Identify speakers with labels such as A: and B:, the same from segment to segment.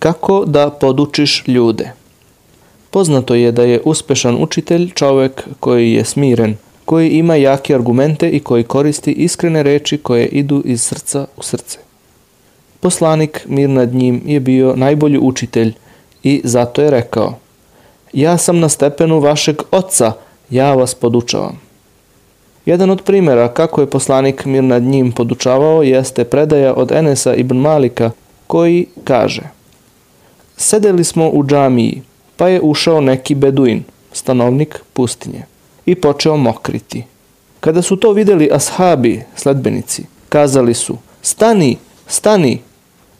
A: Kako da podučiš ljude? Poznato je da je uspešan učitelj čovek koji je smiren, koji ima jake argumente i koji koristi iskrene reči koje idu iz srca u srce. Poslanik, mir nad njim, je bio najbolji učitelj i zato je rekao Ja sam na stepenu vašeg oca, ja vas podučavam. Jedan od primjera kako je poslanik mir nad njim podučavao jeste predaja od Enesa ibn Malika koji kaže Sedeli smo u džamiji, pa je ušao neki beduin, stanovnik pustinje, i počeo mokriti. Kada su to videli ashabi, sledbenici, kazali su Stani, stani,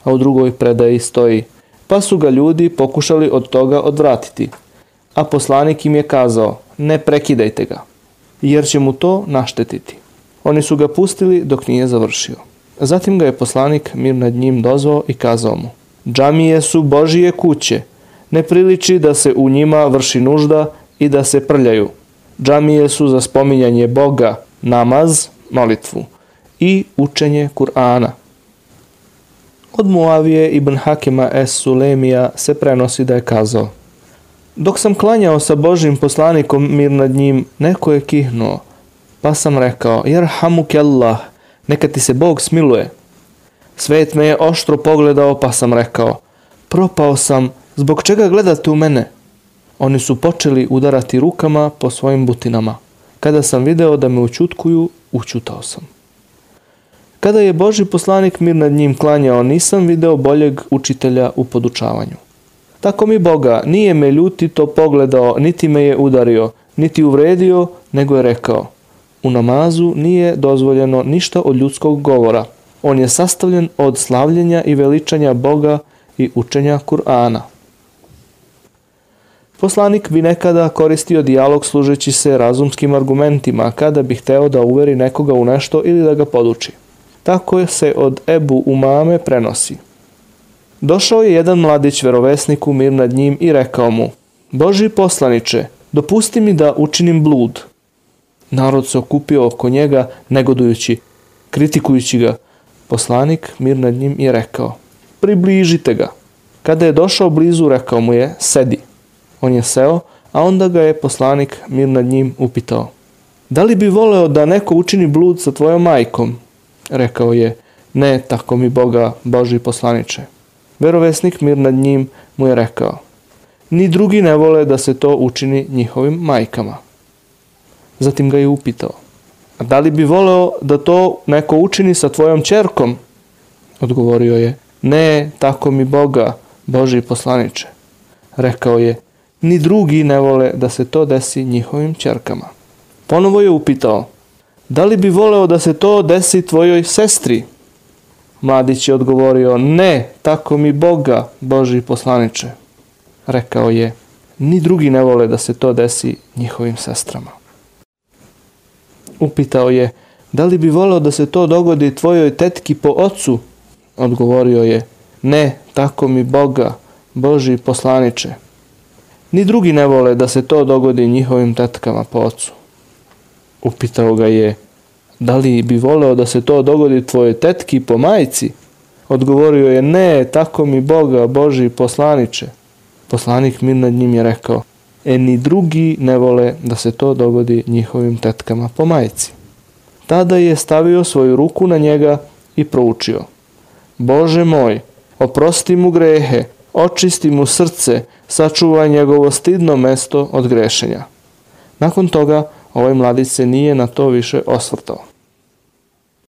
A: a u drugoj predaji stoji pa su ga ljudi pokušali od toga odvratiti, a poslanik im je kazao ne prekidajte ga, jer će mu to naštetiti. Oni su ga pustili dok nije završio. Zatim ga je poslanik mir nad njim dozvao i kazao mu Džamije su Božije kuće, ne priliči da se u njima vrši nužda i da se prljaju. Džamije su za spominjanje Boga, namaz, molitvu i učenje Kur'ana. Od Muavije ibn Hakima es Sulemija se prenosi da je kazao Dok sam klanjao sa Božim poslanikom mir nad njim, neko je kihnuo, pa sam rekao, jer hamuk Allah, neka ti se Bog smiluje. Svet me je oštro pogledao, pa sam rekao, propao sam, zbog čega gledate u mene? Oni su počeli udarati rukama po svojim butinama. Kada sam video da me učutkuju, učutao sam. Kada je Boži poslanik mir nad njim klanjao, nisam video boljeg učitelja u podučavanju. Tako mi Boga nije me ljutito pogledao, niti me je udario, niti uvredio, nego je rekao U namazu nije dozvoljeno ništa od ljudskog govora. On je sastavljen od slavljenja i veličanja Boga i učenja Kur'ana. Poslanik bi nekada koristio dijalog služeći se razumskim argumentima kada bi hteo da uveri nekoga u nešto ili da ga poduči. Tako se od Ebu Umame prenosi. Došao je jedan mladić verovesniku mir nad njim i rekao mu Boži poslaniče, dopusti mi da učinim blud. Narod se okupio oko njega negodujući, kritikujući ga. Poslanik mir nad njim je rekao Približite ga. Kada je došao blizu, rekao mu je Sedi. On je seo, a onda ga je poslanik mir nad njim upitao Da li bi voleo da neko učini blud sa tvojom majkom? Rekao je, ne, tako mi Boga, Boži poslaniče. Verovesnik mir nad njim mu je rekao, ni drugi ne vole da se to učini njihovim majkama. Zatim ga je upitao, da li bi voleo da to neko učini sa tvojom čerkom? Odgovorio je, ne, tako mi Boga, Boži poslaniče. Rekao je, ni drugi ne vole da se to desi njihovim čerkama. Ponovo je upitao, da li bi voleo da se to desi tvojoj sestri? Mladić je odgovorio, ne, tako mi Boga, Boži poslaniče. Rekao je, ni drugi ne vole da se to desi njihovim sestrama. Upitao je, da li bi voleo da se to dogodi tvojoj tetki po ocu? Odgovorio je, ne, tako mi Boga, Boži poslaniče. Ni drugi ne vole da se to dogodi njihovim tetkama po ocu. Upitao ga je, da li bi voleo da se to dogodi tvojoj tetki po majci? Odgovorio je, ne, tako mi Boga, Boži poslaniče. Poslanik mir nad njim je rekao, e ni drugi ne vole da se to dogodi njihovim tetkama po majci. Tada je stavio svoju ruku na njega i proučio. Bože moj, oprosti mu grehe, očisti mu srce, sačuvaj njegovo stidno mesto od grešenja. Nakon toga ovaj mladić se nije na to više osvrtao.